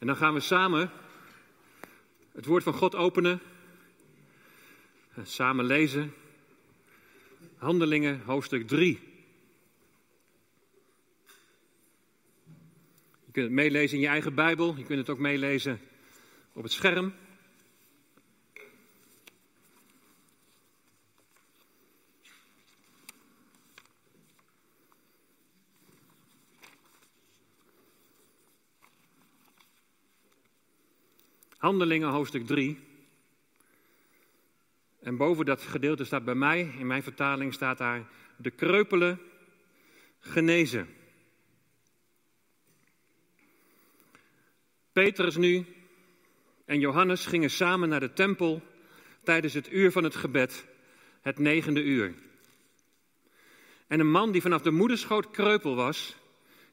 En dan gaan we samen het woord van God openen. Samen lezen. Handelingen, hoofdstuk 3. Je kunt het meelezen in je eigen Bijbel. Je kunt het ook meelezen op het scherm. Handelingen hoofdstuk 3. En boven dat gedeelte staat bij mij, in mijn vertaling staat daar, de kreupelen genezen. Petrus nu en Johannes gingen samen naar de tempel tijdens het uur van het gebed, het negende uur. En een man die vanaf de moederschoot kreupel was,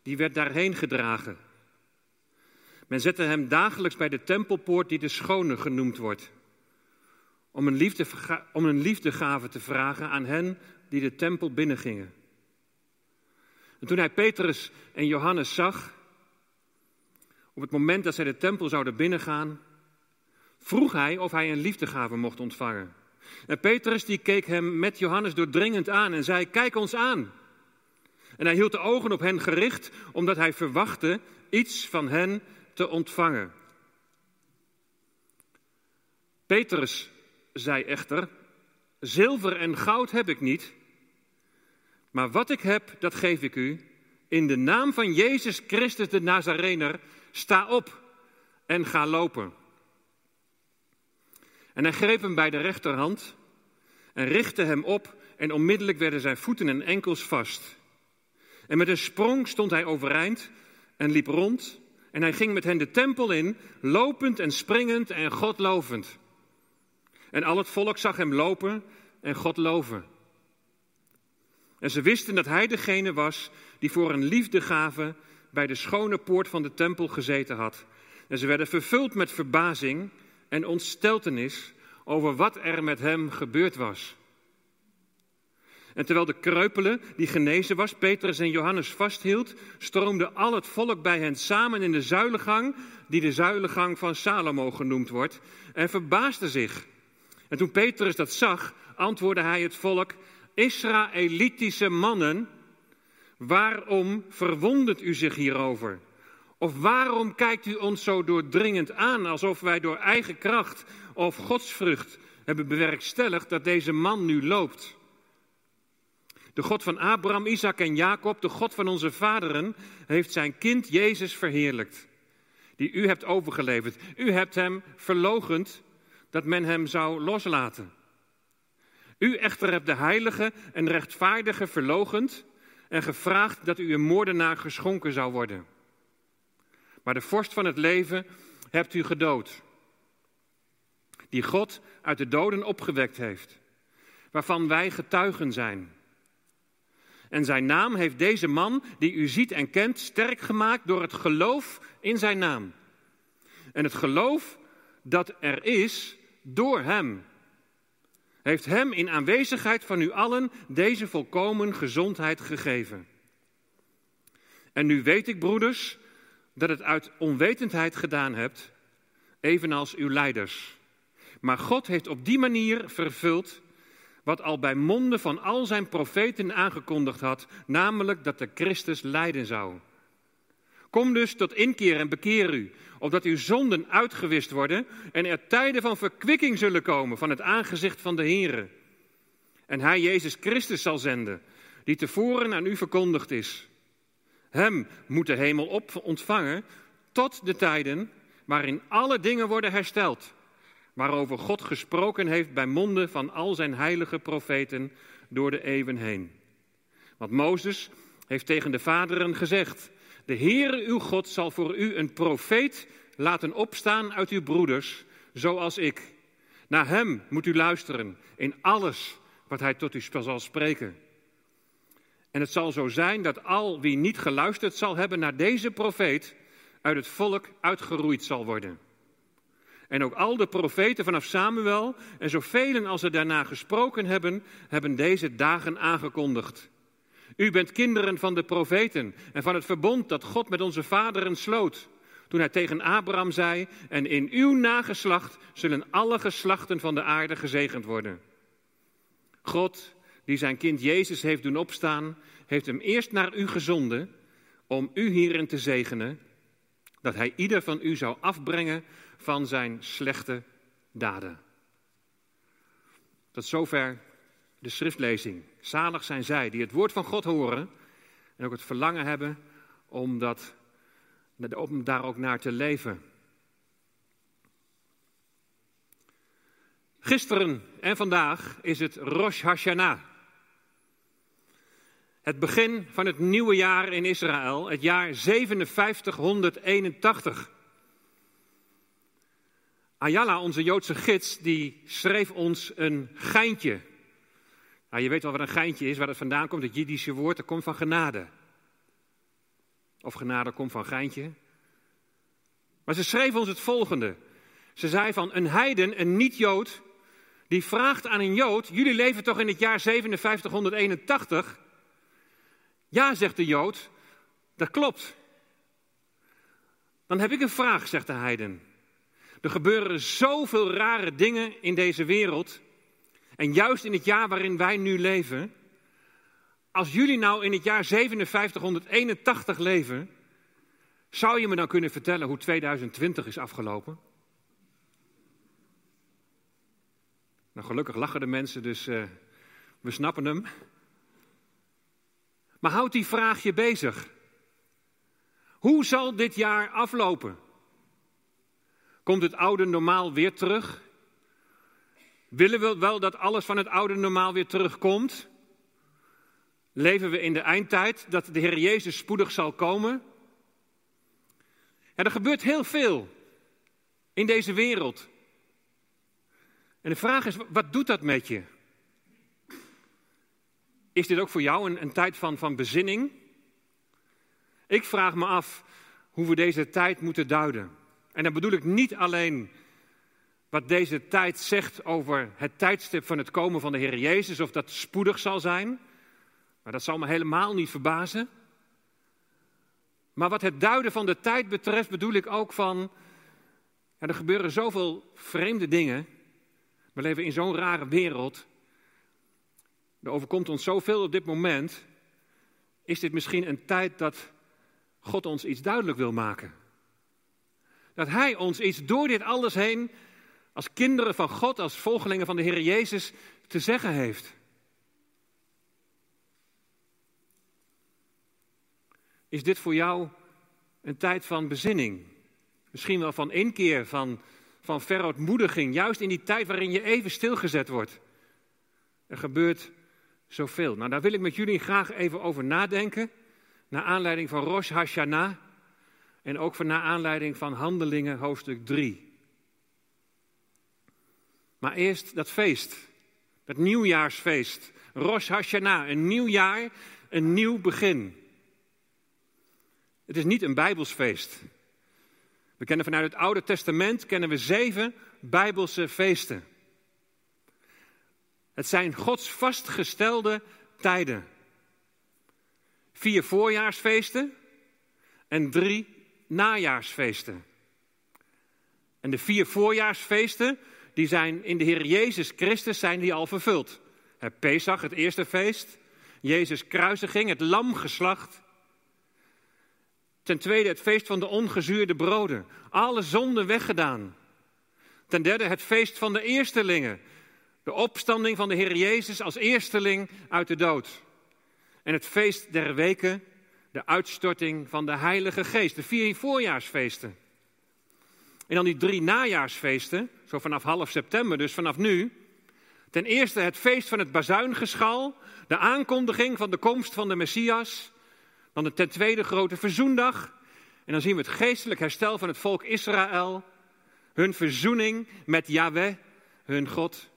die werd daarheen gedragen. Men zette hem dagelijks bij de tempelpoort die de Schone genoemd wordt, om een, liefde, om een liefdegave te vragen aan hen die de tempel binnengingen. En toen hij Petrus en Johannes zag, op het moment dat zij de tempel zouden binnengaan, vroeg hij of hij een liefdegave mocht ontvangen. En Petrus die keek hem met Johannes doordringend aan en zei: Kijk ons aan. En hij hield de ogen op hen gericht, omdat hij verwachtte iets van hen te ontvangen. Petrus zei echter: Zilver en goud heb ik niet, maar wat ik heb, dat geef ik u. In de naam van Jezus Christus de Nazarener, sta op en ga lopen. En hij greep hem bij de rechterhand en richtte hem op en onmiddellijk werden zijn voeten en enkels vast. En met een sprong stond hij overeind en liep rond en hij ging met hen de tempel in, lopend en springend en God lovend. En al het volk zag hem lopen en God loven. En ze wisten dat hij degene was die voor een liefdegave bij de schone poort van de tempel gezeten had. En ze werden vervuld met verbazing en ontsteltenis over wat er met hem gebeurd was. En terwijl de kreupele, die genezen was, Petrus en Johannes vasthield, stroomde al het volk bij hen samen in de zuilengang, die de zuilengang van Salomo genoemd wordt, en verbaasde zich. En toen Petrus dat zag, antwoordde hij het volk, Israëlitische mannen, waarom verwondert u zich hierover? Of waarom kijkt u ons zo doordringend aan, alsof wij door eigen kracht of godsvrucht hebben bewerkstelligd dat deze man nu loopt? De God van Abraham, Isaac en Jacob, de God van onze vaderen, heeft zijn kind Jezus verheerlijkt. Die u hebt overgeleverd. U hebt hem verlogend dat men hem zou loslaten. U echter hebt de heilige en rechtvaardige verlogend en gevraagd dat u een moordenaar geschonken zou worden. Maar de vorst van het leven hebt u gedood. Die God uit de doden opgewekt heeft, waarvan wij getuigen zijn. En zijn naam heeft deze man, die u ziet en kent, sterk gemaakt door het geloof in zijn naam. En het geloof dat er is door hem. Heeft hem in aanwezigheid van u allen deze volkomen gezondheid gegeven. En nu weet ik, broeders, dat het uit onwetendheid gedaan hebt, evenals uw leiders. Maar God heeft op die manier vervuld wat al bij monden van al zijn profeten aangekondigd had, namelijk dat de Christus lijden zou. Kom dus tot inkeer en bekeer u, opdat uw zonden uitgewist worden en er tijden van verkwikking zullen komen van het aangezicht van de Heere. En hij Jezus Christus zal zenden, die tevoren aan u verkondigd is. Hem moet de hemel op ontvangen tot de tijden waarin alle dingen worden hersteld waarover God gesproken heeft bij monden van al zijn heilige profeten door de eeuwen heen. Want Mozes heeft tegen de vaderen gezegd: De Heere uw God zal voor u een profeet laten opstaan uit uw broeders, zoals ik. Naar hem moet u luisteren in alles wat hij tot u zal spreken. En het zal zo zijn dat al wie niet geluisterd zal hebben naar deze profeet, uit het volk uitgeroeid zal worden. En ook al de profeten vanaf Samuel en zoveel als er daarna gesproken hebben, hebben deze dagen aangekondigd. U bent kinderen van de profeten en van het verbond dat God met onze vaderen sloot. toen hij tegen Abraham zei: En in uw nageslacht zullen alle geslachten van de aarde gezegend worden. God, die zijn kind Jezus heeft doen opstaan, heeft hem eerst naar u gezonden om u hierin te zegenen, dat hij ieder van u zou afbrengen van zijn slechte daden. Tot zover de schriftlezing. Zalig zijn zij die het woord van God horen en ook het verlangen hebben om, dat, daar ook naar te leven. Gisteren en vandaag is het Rosh Hashanah. Het begin van het nieuwe jaar in Israël, het jaar 5781. Ayala, onze Joodse gids, die schreef ons een geintje. Nou, je weet wel wat een geintje is, waar het vandaan komt. Het Jiddische woord, dat komt van genade. Of genade komt van geintje. Maar ze schreef ons het volgende. Ze zei van een heiden, een niet-Jood, die vraagt aan een Jood: Jullie leven toch in het jaar 5781? Ja, zegt de Jood, dat klopt. Dan heb ik een vraag, zegt de heiden. Er gebeuren zoveel rare dingen in deze wereld. En juist in het jaar waarin wij nu leven. Als jullie nou in het jaar 5781 leven. Zou je me dan kunnen vertellen hoe 2020 is afgelopen? Nou, gelukkig lachen de mensen, dus uh, we snappen hem. Maar houd die vraag je bezig. Hoe zal dit jaar aflopen? Komt het oude normaal weer terug? Willen we wel dat alles van het oude normaal weer terugkomt? Leven we in de eindtijd dat de Heer Jezus spoedig zal komen? Er gebeurt heel veel in deze wereld. En de vraag is, wat doet dat met je? Is dit ook voor jou een, een tijd van, van bezinning? Ik vraag me af hoe we deze tijd moeten duiden. En dan bedoel ik niet alleen wat deze tijd zegt over het tijdstip van het komen van de Heer Jezus, of dat spoedig zal zijn. Maar dat zal me helemaal niet verbazen. Maar wat het duiden van de tijd betreft, bedoel ik ook van. Ja, er gebeuren zoveel vreemde dingen. We leven in zo'n rare wereld. Er overkomt ons zoveel op dit moment. Is dit misschien een tijd dat God ons iets duidelijk wil maken? Dat Hij ons iets door dit alles heen, als kinderen van God, als volgelingen van de Heer Jezus, te zeggen heeft. Is dit voor jou een tijd van bezinning? Misschien wel van inkeer, van, van juist in die tijd waarin je even stilgezet wordt. Er gebeurt zoveel. Nou, daar wil ik met jullie graag even over nadenken. Naar aanleiding van Rosh Hashanah. En ook naar aanleiding van Handelingen hoofdstuk 3. Maar eerst dat feest. Dat nieuwjaarsfeest. Rosh Hashanah. Een nieuw jaar, een nieuw begin. Het is niet een Bijbelsfeest. We kennen vanuit het Oude Testament kennen we zeven Bijbelse feesten. Het zijn Gods vastgestelde tijden. Vier voorjaarsfeesten en drie najaarsfeesten. En de vier voorjaarsfeesten, die zijn in de Heer Jezus Christus zijn die al vervuld. Het Pesach, het eerste feest. Jezus kruisiging, het lamgeslacht. Ten tweede het feest van de ongezuurde broden. Alle zonden weggedaan. Ten derde het feest van de eerstelingen. De opstanding van de Heer Jezus als eersteling uit de dood. En het feest der weken, de uitstorting van de Heilige Geest. De vier voorjaarsfeesten. En dan die drie najaarsfeesten, zo vanaf half september, dus vanaf nu. Ten eerste het feest van het bazuingeschal, de aankondiging van de komst van de Messias. Dan de ten tweede grote verzoendag. En dan zien we het geestelijk herstel van het volk Israël. Hun verzoening met Yahweh, hun God.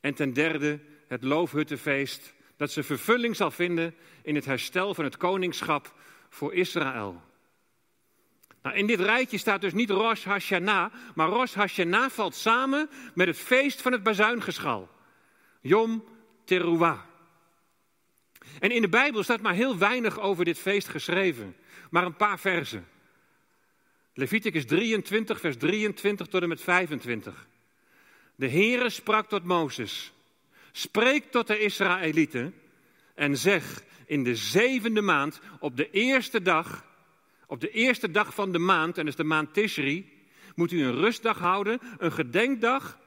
En ten derde het loofhuttenfeest, dat ze vervulling zal vinden in het herstel van het koningschap voor Israël. Nou, in dit rijtje staat dus niet Rosh Hashanah, maar Rosh Hashanah valt samen met het feest van het bazuingeschal. Yom Teruah. En in de Bijbel staat maar heel weinig over dit feest geschreven, maar een paar versen. Leviticus 23, vers 23 tot en met 25. De Heere sprak tot Mozes: Spreek tot de Israëlieten en zeg: In de zevende maand, op de eerste dag, op de eerste dag van de maand, en dat is de maand Tishri, moet u een rustdag houden, een gedenkdag,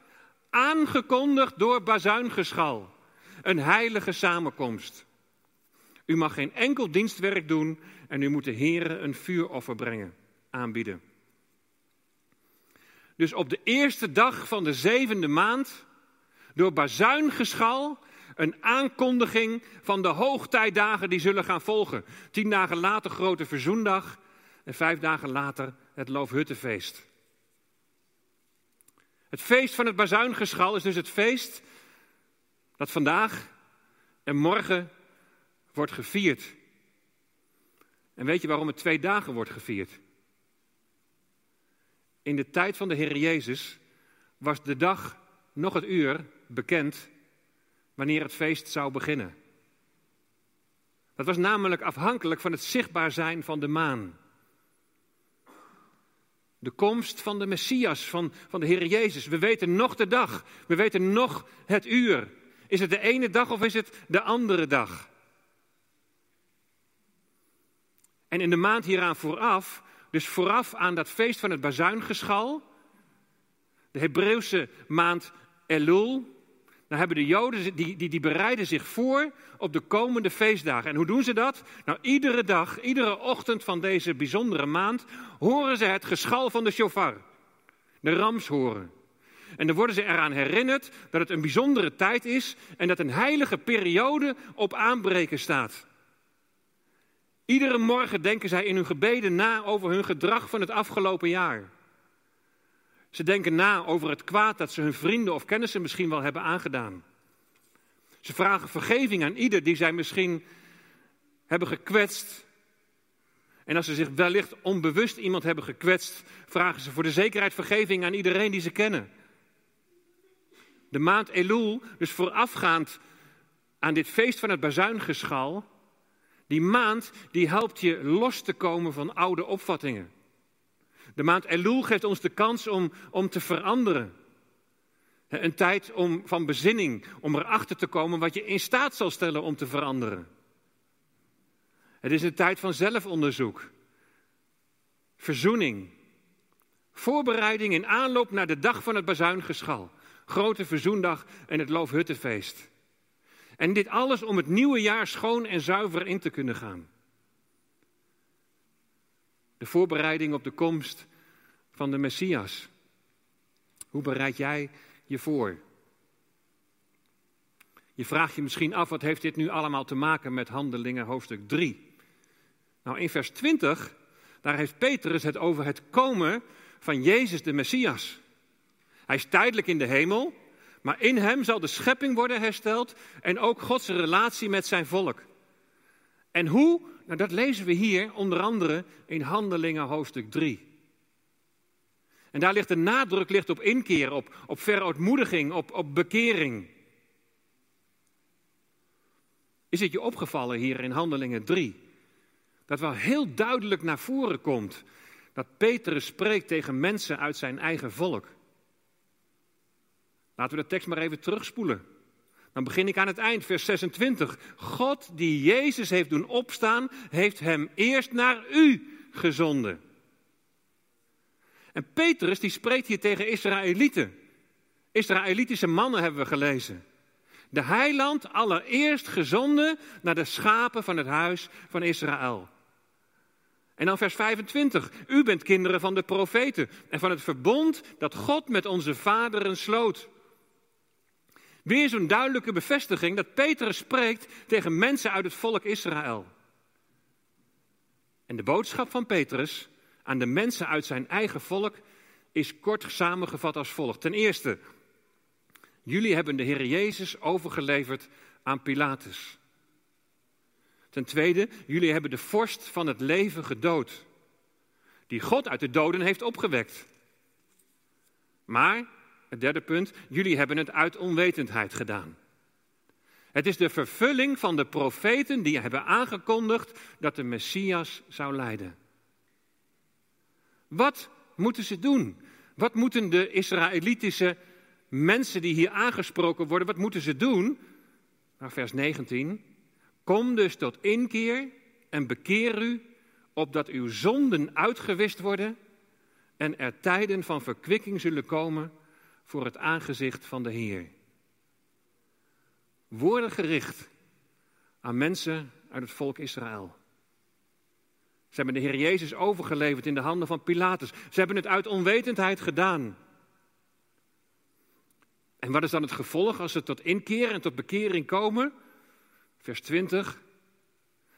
aangekondigd door bazuingeschal. Een heilige samenkomst. U mag geen enkel dienstwerk doen en u moet de Heere een vuuroffer brengen, aanbieden. Dus op de eerste dag van de zevende maand, door bazuingeschal, een aankondiging van de hoogtijdagen die zullen gaan volgen. Tien dagen later grote verzoendag en vijf dagen later het Loofhuttenfeest. Het feest van het bazuingeschal is dus het feest dat vandaag en morgen wordt gevierd. En weet je waarom het twee dagen wordt gevierd? In de tijd van de Heer Jezus was de dag, nog het uur, bekend wanneer het feest zou beginnen. Dat was namelijk afhankelijk van het zichtbaar zijn van de maan. De komst van de Messias, van, van de Heer Jezus. We weten nog de dag, we weten nog het uur. Is het de ene dag of is het de andere dag? En in de maand hieraan vooraf, dus vooraf aan dat feest van het bazuingeschal, de Hebreeuwse maand Elul, dan hebben de Joden, die, die, die bereiden zich voor op de komende feestdagen. En hoe doen ze dat? Nou, iedere dag, iedere ochtend van deze bijzondere maand, horen ze het geschal van de shofar. De ramshoren. En dan worden ze eraan herinnerd dat het een bijzondere tijd is en dat een heilige periode op aanbreken staat. Iedere morgen denken zij in hun gebeden na over hun gedrag van het afgelopen jaar. Ze denken na over het kwaad dat ze hun vrienden of kennissen misschien wel hebben aangedaan. Ze vragen vergeving aan ieder die zij misschien hebben gekwetst. En als ze zich wellicht onbewust iemand hebben gekwetst, vragen ze voor de zekerheid vergeving aan iedereen die ze kennen. De maand Elul, dus voorafgaand aan dit feest van het bazuingeschal, die maand die helpt je los te komen van oude opvattingen. De maand Elul geeft ons de kans om, om te veranderen. Een tijd om, van bezinning, om erachter te komen wat je in staat zal stellen om te veranderen. Het is een tijd van zelfonderzoek, verzoening, voorbereiding in aanloop naar de dag van het bazuingeschal, grote verzoendag en het Loofhuttenfeest. En dit alles om het nieuwe jaar schoon en zuiver in te kunnen gaan. De voorbereiding op de komst van de Messias. Hoe bereid jij je voor? Je vraagt je misschien af, wat heeft dit nu allemaal te maken met Handelingen hoofdstuk 3? Nou, in vers 20, daar heeft Petrus het over het komen van Jezus de Messias. Hij is tijdelijk in de hemel, maar in hem zal de schepping worden hersteld en ook Gods relatie met zijn volk. En hoe? Nou, dat lezen we hier onder andere in Handelingen hoofdstuk 3. En daar ligt de nadruk ligt op inkeer, op, op verootmoediging, op, op bekering. Is het je opgevallen hier in Handelingen 3? Dat wel heel duidelijk naar voren komt dat Petrus spreekt tegen mensen uit zijn eigen volk. Laten we de tekst maar even terugspoelen. Dan begin ik aan het eind, vers 26. God die Jezus heeft doen opstaan, heeft hem eerst naar u gezonden. En Petrus die spreekt hier tegen Israëlieten. Israëlitische mannen hebben we gelezen. De heiland allereerst gezonden naar de schapen van het huis van Israël. En dan vers 25. U bent kinderen van de profeten en van het verbond dat God met onze vaderen sloot. Weer zo'n duidelijke bevestiging dat Petrus spreekt tegen mensen uit het volk Israël. En de boodschap van Petrus aan de mensen uit zijn eigen volk is kort samengevat als volgt. Ten eerste, jullie hebben de Heer Jezus overgeleverd aan Pilatus. Ten tweede, jullie hebben de vorst van het leven gedood, die God uit de doden heeft opgewekt. Maar het derde punt, jullie hebben het uit onwetendheid gedaan. Het is de vervulling van de profeten die hebben aangekondigd dat de Messias zou lijden. Wat moeten ze doen? Wat moeten de Israëlitische mensen die hier aangesproken worden, wat moeten ze doen? Nou, vers 19. Kom dus tot inkeer en bekeer u, opdat uw zonden uitgewist worden en er tijden van verkwikking zullen komen voor het aangezicht van de Heer. Woorden gericht aan mensen uit het volk Israël. Ze hebben de Heer Jezus overgeleverd in de handen van Pilatus. Ze hebben het uit onwetendheid gedaan. En wat is dan het gevolg als ze tot inkeer en tot bekering komen? Vers 20.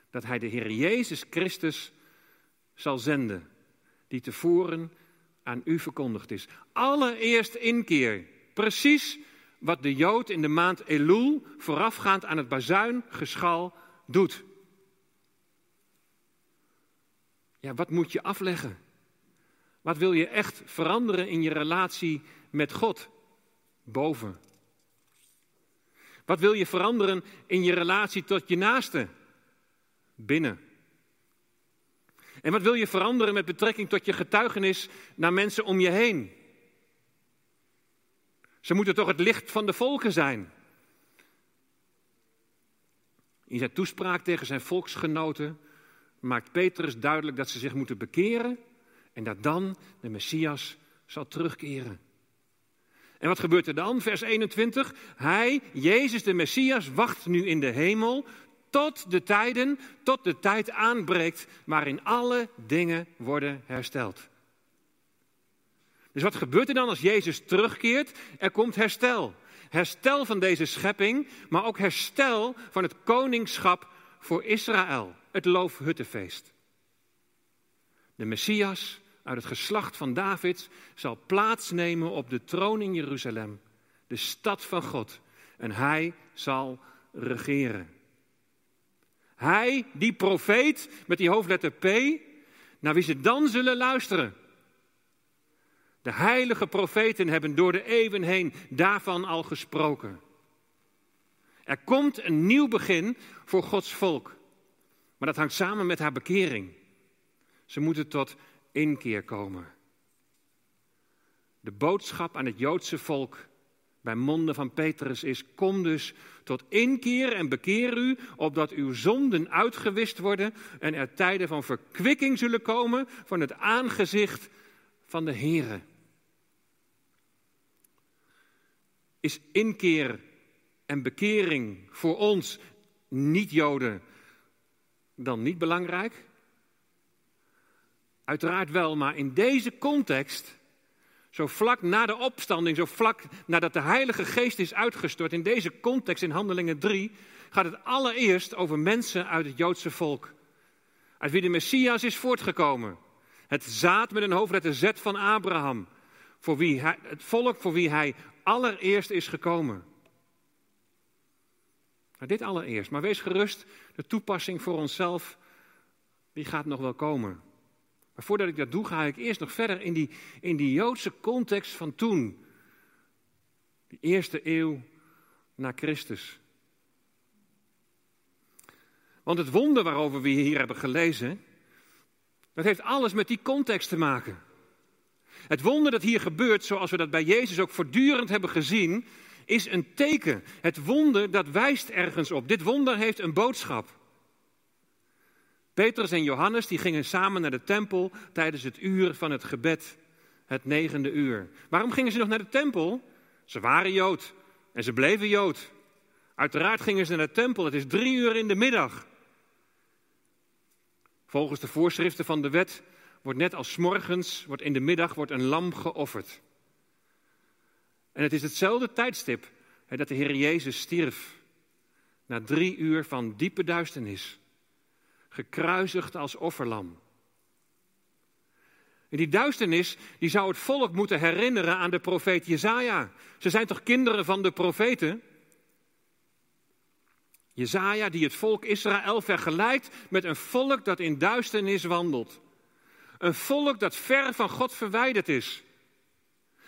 Dat hij de Heer Jezus Christus zal zenden, die tevoren aan u verkondigd is. Allereerst inkeer. Precies wat de Jood in de maand Elul voorafgaand aan het bazuingeschal doet. Ja, wat moet je afleggen? Wat wil je echt veranderen in je relatie met God? Boven. Wat wil je veranderen in je relatie tot je naaste? Binnen. En wat wil je veranderen met betrekking tot je getuigenis naar mensen om je heen? Ze moeten toch het licht van de volken zijn. In zijn toespraak tegen zijn volksgenoten maakt Petrus duidelijk dat ze zich moeten bekeren en dat dan de Messias zal terugkeren. En wat gebeurt er dan? Vers 21. Hij, Jezus de Messias, wacht nu in de hemel tot de tijden, tot de tijd aanbreekt waarin alle dingen worden hersteld. Dus wat gebeurt er dan als Jezus terugkeert? Er komt herstel. Herstel van deze schepping, maar ook herstel van het koningschap voor Israël, het loofhuttenfeest. De Messias uit het geslacht van David zal plaatsnemen op de troon in Jeruzalem, de stad van God, en hij zal regeren. Hij, die profeet met die hoofdletter P, naar wie ze dan zullen luisteren. De heilige profeten hebben door de eeuwen heen daarvan al gesproken. Er komt een nieuw begin voor Gods volk. Maar dat hangt samen met haar bekering. Ze moeten tot inkeer komen. De boodschap aan het Joodse volk bij monden van Petrus is: Kom dus tot inkeer en bekeer u, opdat uw zonden uitgewist worden en er tijden van verkwikking zullen komen van het aangezicht van de Here. Is inkeer en bekering voor ons niet-Joden dan niet belangrijk? Uiteraard wel, maar in deze context, zo vlak na de opstanding, zo vlak nadat de Heilige Geest is uitgestort, in deze context in Handelingen 3, gaat het allereerst over mensen uit het Joodse volk. Uit wie de Messias is voortgekomen. Het zaad met een hoofdletter Z van Abraham. Voor wie hij, het volk voor wie hij allereerst is gekomen. Nou, dit allereerst, maar wees gerust, de toepassing voor onszelf, die gaat nog wel komen. Maar voordat ik dat doe, ga ik eerst nog verder in die, in die Joodse context van toen. De eerste eeuw na Christus. Want het wonder waarover we hier hebben gelezen, dat heeft alles met die context te maken. Het wonder dat hier gebeurt, zoals we dat bij Jezus ook voortdurend hebben gezien, is een teken. Het wonder dat wijst ergens op. Dit wonder heeft een boodschap. Petrus en Johannes die gingen samen naar de tempel tijdens het uur van het gebed, het negende uur. Waarom gingen ze nog naar de tempel? Ze waren Jood en ze bleven Jood. Uiteraard gingen ze naar de tempel, het is drie uur in de middag. Volgens de voorschriften van de wet wordt net als morgens, wordt in de middag wordt een lam geofferd. En het is hetzelfde tijdstip hè, dat de Heer Jezus stierf. Na drie uur van diepe duisternis. Gekruisigd als offerlam. En die duisternis die zou het volk moeten herinneren aan de profeet Jezaja. Ze zijn toch kinderen van de profeten? Jezaja die het volk Israël vergelijkt met een volk dat in duisternis wandelt. Een volk dat ver van God verwijderd is.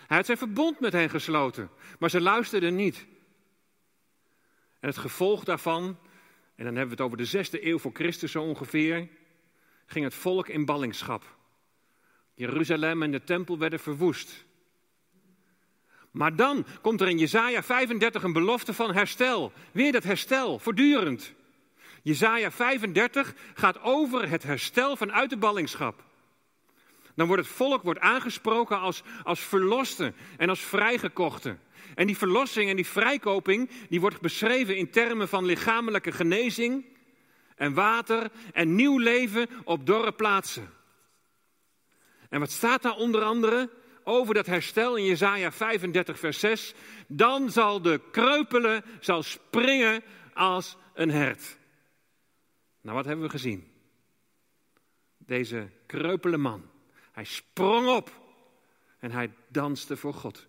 Hij had zijn verbond met hen gesloten, maar ze luisterden niet. En het gevolg daarvan, en dan hebben we het over de zesde eeuw voor Christus zo ongeveer, ging het volk in ballingschap. Jeruzalem en de tempel werden verwoest. Maar dan komt er in Jesaja 35 een belofte van herstel. Weer dat herstel, voortdurend. Jesaja 35 gaat over het herstel vanuit de ballingschap. Dan wordt het volk wordt aangesproken als, als verlosten en als vrijgekochten. En die verlossing en die vrijkoping, die wordt beschreven in termen van lichamelijke genezing en water en nieuw leven op dorre plaatsen. En wat staat daar onder andere over dat herstel in Jesaja 35 vers 6? Dan zal de kreupele zal springen als een hert. Nou, wat hebben we gezien? Deze kreupele man. Hij sprong op en hij danste voor God.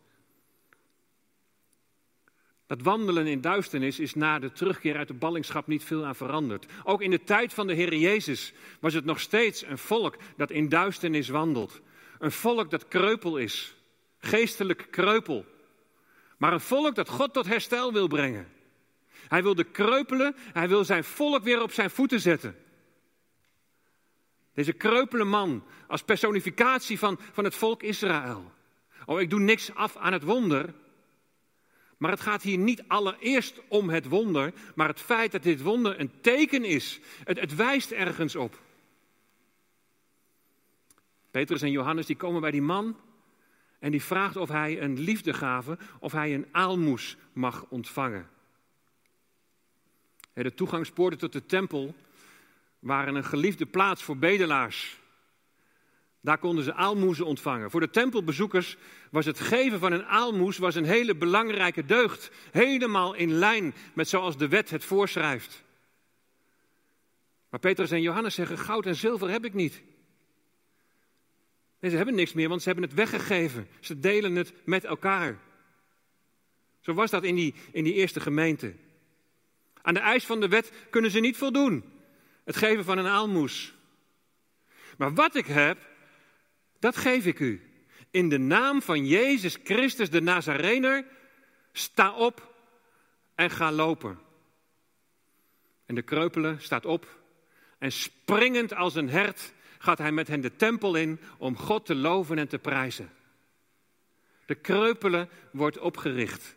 Dat wandelen in duisternis is na de terugkeer uit de ballingschap niet veel aan veranderd. Ook in de tijd van de Heer Jezus was het nog steeds een volk dat in duisternis wandelt. Een volk dat kreupel is, geestelijk kreupel. Maar een volk dat God tot herstel wil brengen. Hij wil de kreupelen, hij wil zijn volk weer op zijn voeten zetten. Deze kreupele man als personificatie van, van het volk Israël. Oh, ik doe niks af aan het wonder. Maar het gaat hier niet allereerst om het wonder, maar het feit dat dit wonder een teken is. Het, het wijst ergens op. Petrus en Johannes die komen bij die man en die vraagt of hij een liefdegave, of hij een aalmoes mag ontvangen. De toegangspoorten tot de tempel waren een geliefde plaats voor bedelaars. Daar konden ze aalmoezen ontvangen. Voor de tempelbezoekers was het geven van een aalmoes was een hele belangrijke deugd. Helemaal in lijn met zoals de wet het voorschrijft. Maar Petrus en Johannes zeggen: Goud en zilver heb ik niet. Nee, ze hebben niks meer, want ze hebben het weggegeven. Ze delen het met elkaar. Zo was dat in die, in die eerste gemeente. Aan de eis van de wet kunnen ze niet voldoen. Het geven van een aalmoes. Maar wat ik heb, dat geef ik u. In de naam van Jezus Christus de Nazarener, sta op en ga lopen. En de kreupele staat op en springend als een hert gaat hij met hen de tempel in om God te loven en te prijzen. De kreupele wordt opgericht.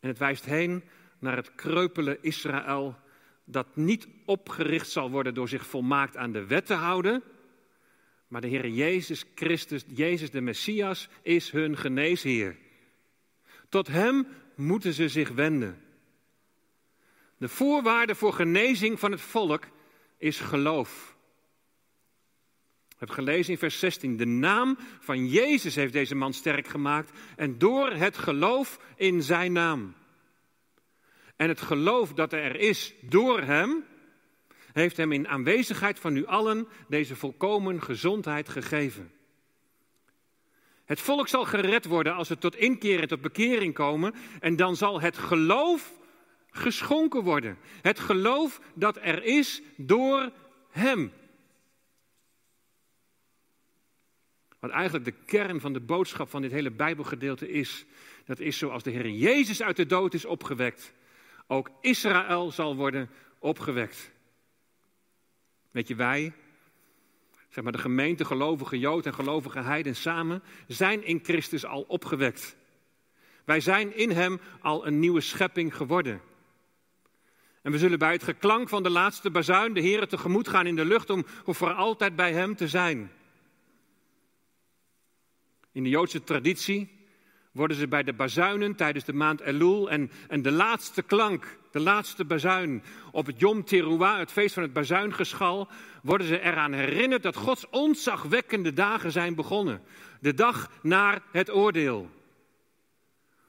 En het wijst heen naar het kreupele Israël dat niet opgericht zal worden door zich volmaakt aan de wet te houden, maar de Heer Jezus Christus, Jezus de Messias, is hun geneesheer. Tot Hem moeten ze zich wenden. De voorwaarde voor genezing van het volk is geloof. We hebben gelezen in vers 16. De naam van Jezus heeft deze man sterk gemaakt en door het geloof in zijn naam. En het geloof dat er is door hem, heeft hem in aanwezigheid van u allen deze volkomen gezondheid gegeven. Het volk zal gered worden als ze tot inkeer en tot bekering komen. En dan zal het geloof geschonken worden. Het geloof dat er is door Hem. Wat eigenlijk de kern van de boodschap van dit hele Bijbelgedeelte is. Dat is zoals de Heer Jezus uit de dood is opgewekt. Ook Israël zal worden opgewekt. Weet je, wij, zeg maar de gemeente, gelovige Jood en gelovige Heiden samen, zijn in Christus al opgewekt. Wij zijn in Hem al een nieuwe schepping geworden. En we zullen bij het geklank van de laatste bazuin de Heer tegemoet gaan in de lucht om voor altijd bij Hem te zijn. In de Joodse traditie worden ze bij de bazuinen tijdens de maand Elul en, en de laatste klank, de laatste bazuin op het Yom Teruah, het feest van het bazuingeschal, worden ze eraan herinnerd dat Gods ontzagwekkende dagen zijn begonnen. De dag naar het oordeel.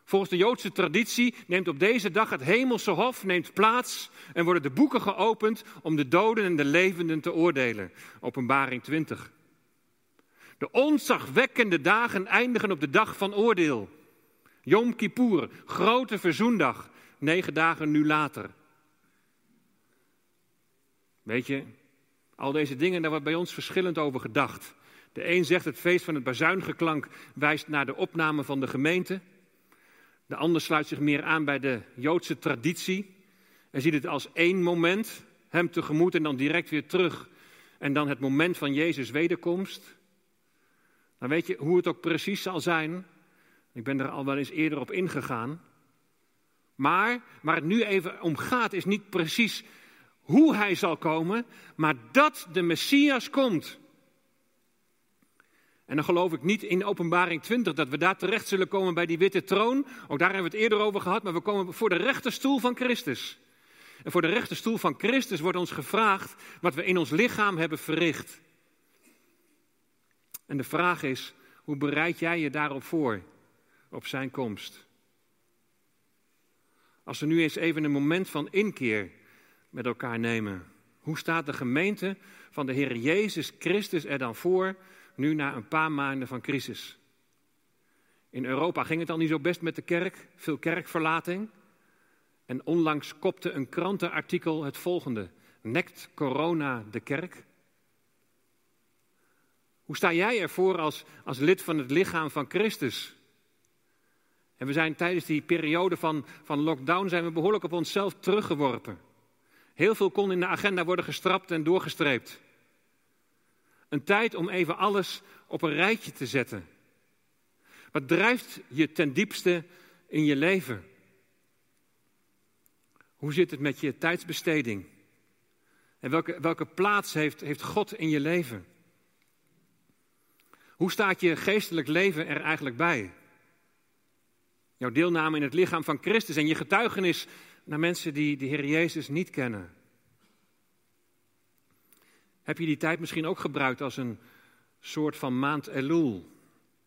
Volgens de Joodse traditie neemt op deze dag het hemelse hof neemt plaats en worden de boeken geopend om de doden en de levenden te oordelen. Openbaring 20. De ontzagwekkende dagen eindigen op de dag van oordeel. Yom Kippur, grote verzoendag, negen dagen nu later. Weet je, al deze dingen, daar wordt bij ons verschillend over gedacht. De een zegt het feest van het bazuingeklank wijst naar de opname van de gemeente. De ander sluit zich meer aan bij de Joodse traditie en ziet het als één moment, hem tegemoet en dan direct weer terug. En dan het moment van Jezus' wederkomst. Dan weet je hoe het ook precies zal zijn. Ik ben er al wel eens eerder op ingegaan. Maar waar het nu even om gaat, is niet precies hoe hij zal komen, maar dat de Messias komt. En dan geloof ik niet in openbaring 20 dat we daar terecht zullen komen bij die witte troon. Ook daar hebben we het eerder over gehad, maar we komen voor de rechterstoel van Christus. En voor de rechterstoel van Christus wordt ons gevraagd wat we in ons lichaam hebben verricht. En de vraag is, hoe bereid jij je daarop voor, op zijn komst? Als we nu eens even een moment van inkeer met elkaar nemen. Hoe staat de gemeente van de Heer Jezus Christus er dan voor, nu na een paar maanden van crisis? In Europa ging het al niet zo best met de kerk, veel kerkverlating. En onlangs kopte een krantenartikel het volgende: Nekt corona de kerk? Hoe sta jij ervoor als, als lid van het lichaam van Christus? En we zijn tijdens die periode van, van lockdown zijn we behoorlijk op onszelf teruggeworpen. Heel veel kon in de agenda worden gestrapt en doorgestreept. Een tijd om even alles op een rijtje te zetten. Wat drijft je ten diepste in je leven? Hoe zit het met je tijdsbesteding? En welke, welke plaats heeft, heeft God in je leven? Hoe staat je geestelijk leven er eigenlijk bij? Jouw deelname in het lichaam van Christus en je getuigenis naar mensen die de Heer Jezus niet kennen. Heb je die tijd misschien ook gebruikt als een soort van maand Elul?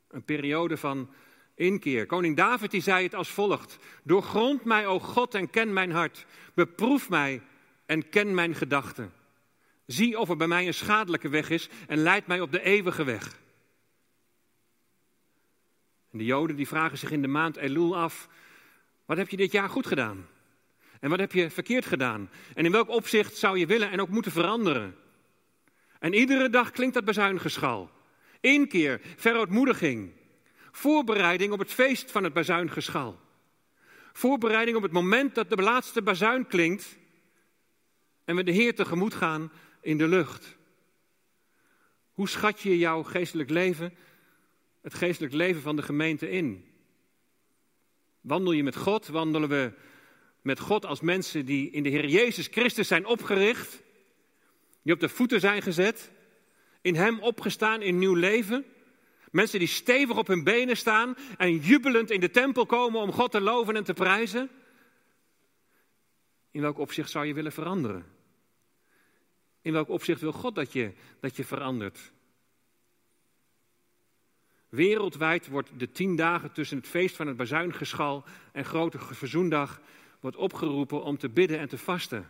Een periode van inkeer. Koning David die zei het als volgt: Doorgrond mij, o God, en ken mijn hart. Beproef mij en ken mijn gedachten. Zie of er bij mij een schadelijke weg is en leid mij op de eeuwige weg. En de Joden die vragen zich in de maand Elul af: Wat heb je dit jaar goed gedaan? En wat heb je verkeerd gedaan? En in welk opzicht zou je willen en ook moeten veranderen? En iedere dag klinkt dat bazuingeschal. Inkeer, verootmoediging. Voorbereiding op het feest van het bazuingeschal. Voorbereiding op het moment dat de laatste bazuin klinkt en we de Heer tegemoet gaan in de lucht. Hoe schat je jouw geestelijk leven, het geestelijk leven van de gemeente in? Wandel je met God? Wandelen we met God als mensen die in de Heer Jezus Christus zijn opgericht? Die op de voeten zijn gezet, in Hem opgestaan in nieuw leven. Mensen die stevig op hun benen staan en jubelend in de tempel komen om God te loven en te prijzen. In welk opzicht zou je willen veranderen? In welk opzicht wil God dat je, dat je verandert? Wereldwijd wordt de tien dagen tussen het feest van het bazuingeschal en grote verzoendag wordt opgeroepen om te bidden en te vasten.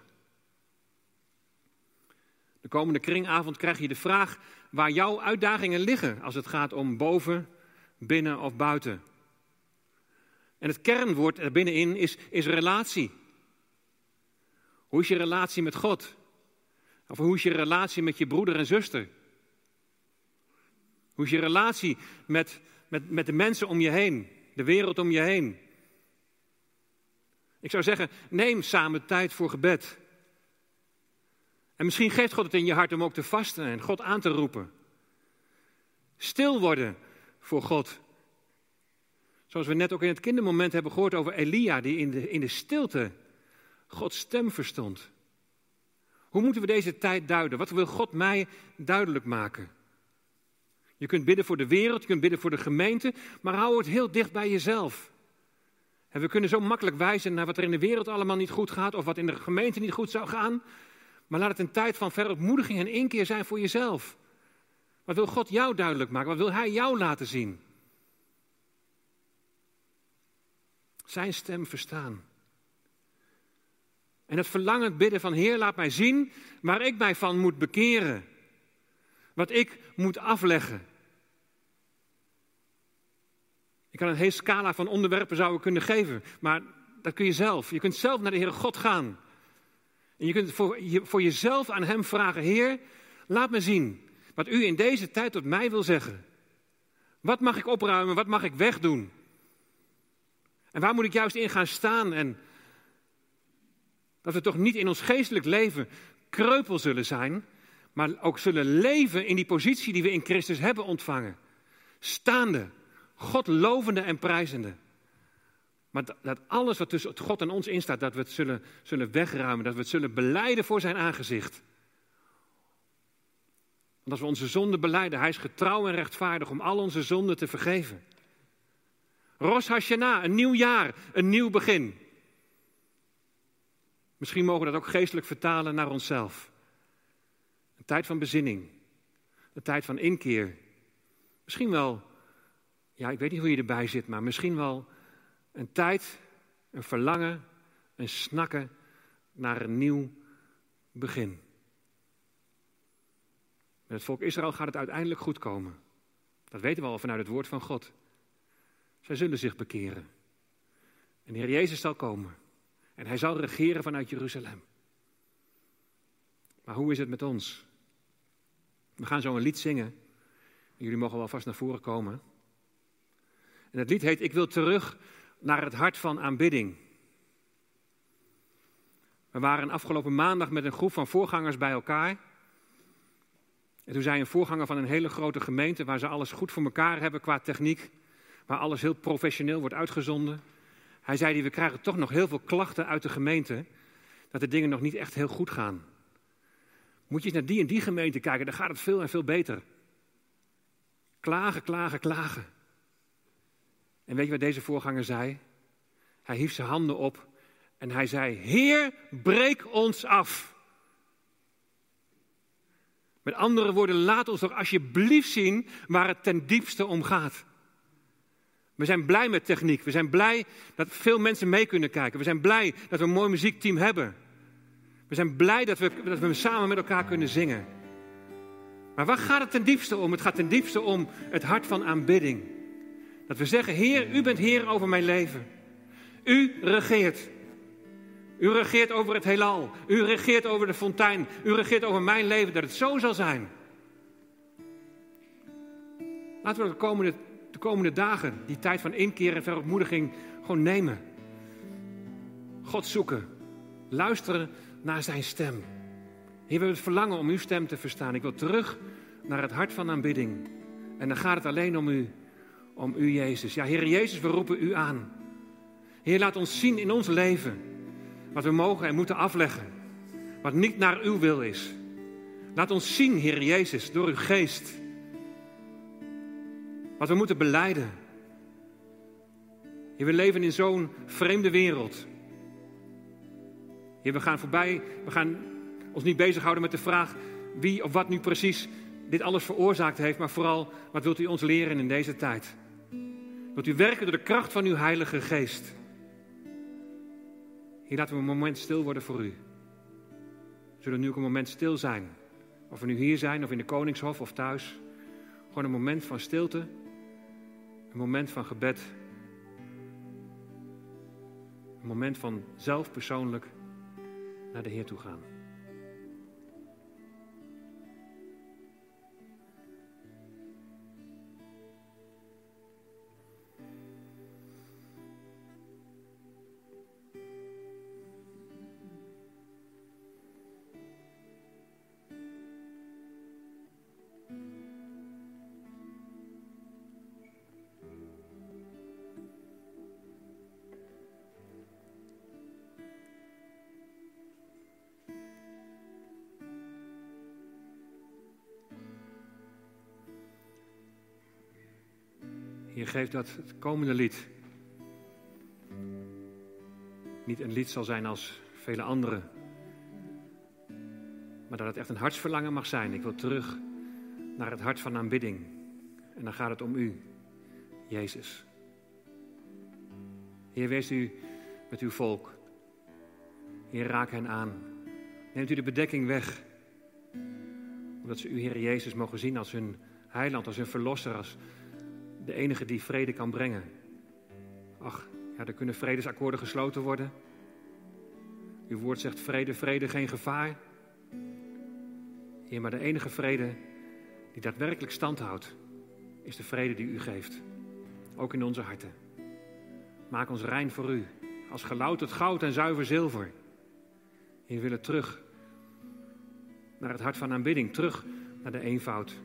De komende kringavond krijg je de vraag waar jouw uitdagingen liggen als het gaat om boven, binnen of buiten. En het kernwoord er binnenin is, is relatie. Hoe is je relatie met God? Of hoe is je relatie met je broeder en zuster? Hoe is je relatie met, met, met de mensen om je heen, de wereld om je heen? Ik zou zeggen, neem samen tijd voor gebed. En misschien geeft God het in je hart om ook te vasten en God aan te roepen. Stil worden voor God. Zoals we net ook in het kindermoment hebben gehoord over Elia, die in de, in de stilte Gods stem verstond. Hoe moeten we deze tijd duiden? Wat wil God mij duidelijk maken? Je kunt bidden voor de wereld, je kunt bidden voor de gemeente, maar hou het heel dicht bij jezelf. En we kunnen zo makkelijk wijzen naar wat er in de wereld allemaal niet goed gaat of wat in de gemeente niet goed zou gaan. Maar laat het een tijd van verontmoediging en inkeer zijn voor jezelf. Wat wil God jou duidelijk maken? Wat wil Hij jou laten zien? Zijn stem verstaan. En het verlangend bidden van Heer, laat mij zien waar ik mij van moet bekeren. Wat ik moet afleggen. Ik kan een hele scala van onderwerpen zouden kunnen geven, maar dat kun je zelf. Je kunt zelf naar de Heere God gaan. En je kunt voor, je, voor jezelf aan Hem vragen: Heer, laat me zien wat U in deze tijd tot mij wil zeggen. Wat mag ik opruimen? Wat mag ik wegdoen? En waar moet ik juist in gaan staan? En dat we toch niet in ons geestelijk leven kreupel zullen zijn, maar ook zullen leven in die positie die we in Christus hebben ontvangen. Staande, God lovende en prijzende. Maar dat alles wat tussen God en ons instaat, dat we het zullen, zullen wegruimen, dat we het zullen beleiden voor zijn aangezicht. Want als we onze zonden beleiden, hij is getrouw en rechtvaardig om al onze zonden te vergeven. Rosh Hashanah, een nieuw jaar, een nieuw begin. Misschien mogen we dat ook geestelijk vertalen naar onszelf. Tijd van bezinning, een tijd van inkeer. Misschien wel, ja, ik weet niet hoe je erbij zit, maar misschien wel een tijd, een verlangen, een snakken naar een nieuw begin. Met het volk Israël gaat het uiteindelijk goed komen. Dat weten we al vanuit het woord van God. Zij zullen zich bekeren. En de Heer Jezus zal komen. En hij zal regeren vanuit Jeruzalem. Maar hoe is het met ons? We gaan zo een lied zingen. Jullie mogen wel vast naar voren komen. En het lied heet Ik wil terug naar het hart van aanbidding. We waren afgelopen maandag met een groep van voorgangers bij elkaar. En toen zei een voorganger van een hele grote gemeente, waar ze alles goed voor elkaar hebben qua techniek, waar alles heel professioneel wordt uitgezonden. Hij zei, we krijgen toch nog heel veel klachten uit de gemeente, dat de dingen nog niet echt heel goed gaan. Moet je eens naar die en die gemeente kijken, dan gaat het veel en veel beter. Klagen, klagen, klagen. En weet je wat deze voorganger zei? Hij hief zijn handen op en hij zei: Heer, breek ons af. Met andere woorden, laat ons toch alsjeblieft zien waar het ten diepste om gaat. We zijn blij met techniek. We zijn blij dat veel mensen mee kunnen kijken. We zijn blij dat we een mooi muziekteam hebben. We zijn blij dat we, dat we samen met elkaar kunnen zingen. Maar waar gaat het ten diepste om? Het gaat ten diepste om het hart van aanbidding. Dat we zeggen, Heer, u bent Heer over mijn leven. U regeert. U regeert over het heelal. U regeert over de fontein. U regeert over mijn leven, dat het zo zal zijn. Laten we de komende, de komende dagen, die tijd van inkeer en verontmoediging, gewoon nemen. God zoeken. Luisteren naar zijn stem. Heer, we hebben het verlangen om uw stem te verstaan. Ik wil terug naar het hart van aanbidding. En dan gaat het alleen om u om u, Jezus. Ja, Heer Jezus, we roepen u aan. Heer, laat ons zien in ons leven wat we mogen en moeten afleggen. Wat niet naar uw wil is. Laat ons zien, Heer Jezus, door uw geest. Wat we moeten beleiden. Heer, we leven in zo'n vreemde wereld. Heer, we gaan voorbij, we gaan ons niet bezighouden met de vraag wie of wat nu precies dit alles veroorzaakt heeft, maar vooral wat wilt u ons leren in deze tijd? Wilt u werken door de kracht van uw Heilige Geest? Hier laten we een moment stil worden voor u. We zullen nu ook een moment stil zijn. Of we nu hier zijn, of in de Koningshof, of thuis. Gewoon een moment van stilte. Een moment van gebed. Een moment van zelf persoonlijk naar de Heer toe gaan. Je geeft dat het komende lied niet een lied zal zijn als vele andere, maar dat het echt een hartsverlangen mag zijn. Ik wil terug naar het hart van aanbidding. En dan gaat het om u, Jezus. Heer, wees u met uw volk. Heer, raak hen aan. Neemt u de bedekking weg. Omdat ze u, Heer Jezus, mogen zien als hun heiland, als hun verlosser, als de enige die vrede kan brengen. Ach, ja, er kunnen vredesakkoorden gesloten worden. Uw woord zegt vrede, vrede, geen gevaar. Heer, maar de enige vrede die daadwerkelijk stand houdt, is de vrede die u geeft. Ook in onze harten. Maak ons rein voor u, als gelouterd goud en zuiver zilver. We willen terug naar het hart van aanbidding, terug naar de eenvoud.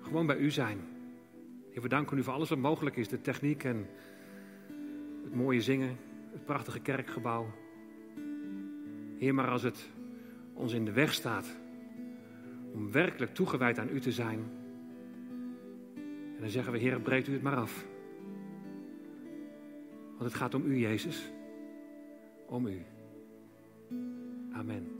Gewoon bij u zijn. We danken u voor alles wat mogelijk is. De techniek en het mooie zingen, het prachtige kerkgebouw. Heer, maar als het ons in de weg staat om werkelijk toegewijd aan u te zijn. En dan zeggen we, Heer, breekt u het maar af. Want het gaat om u, Jezus. Om u. Amen.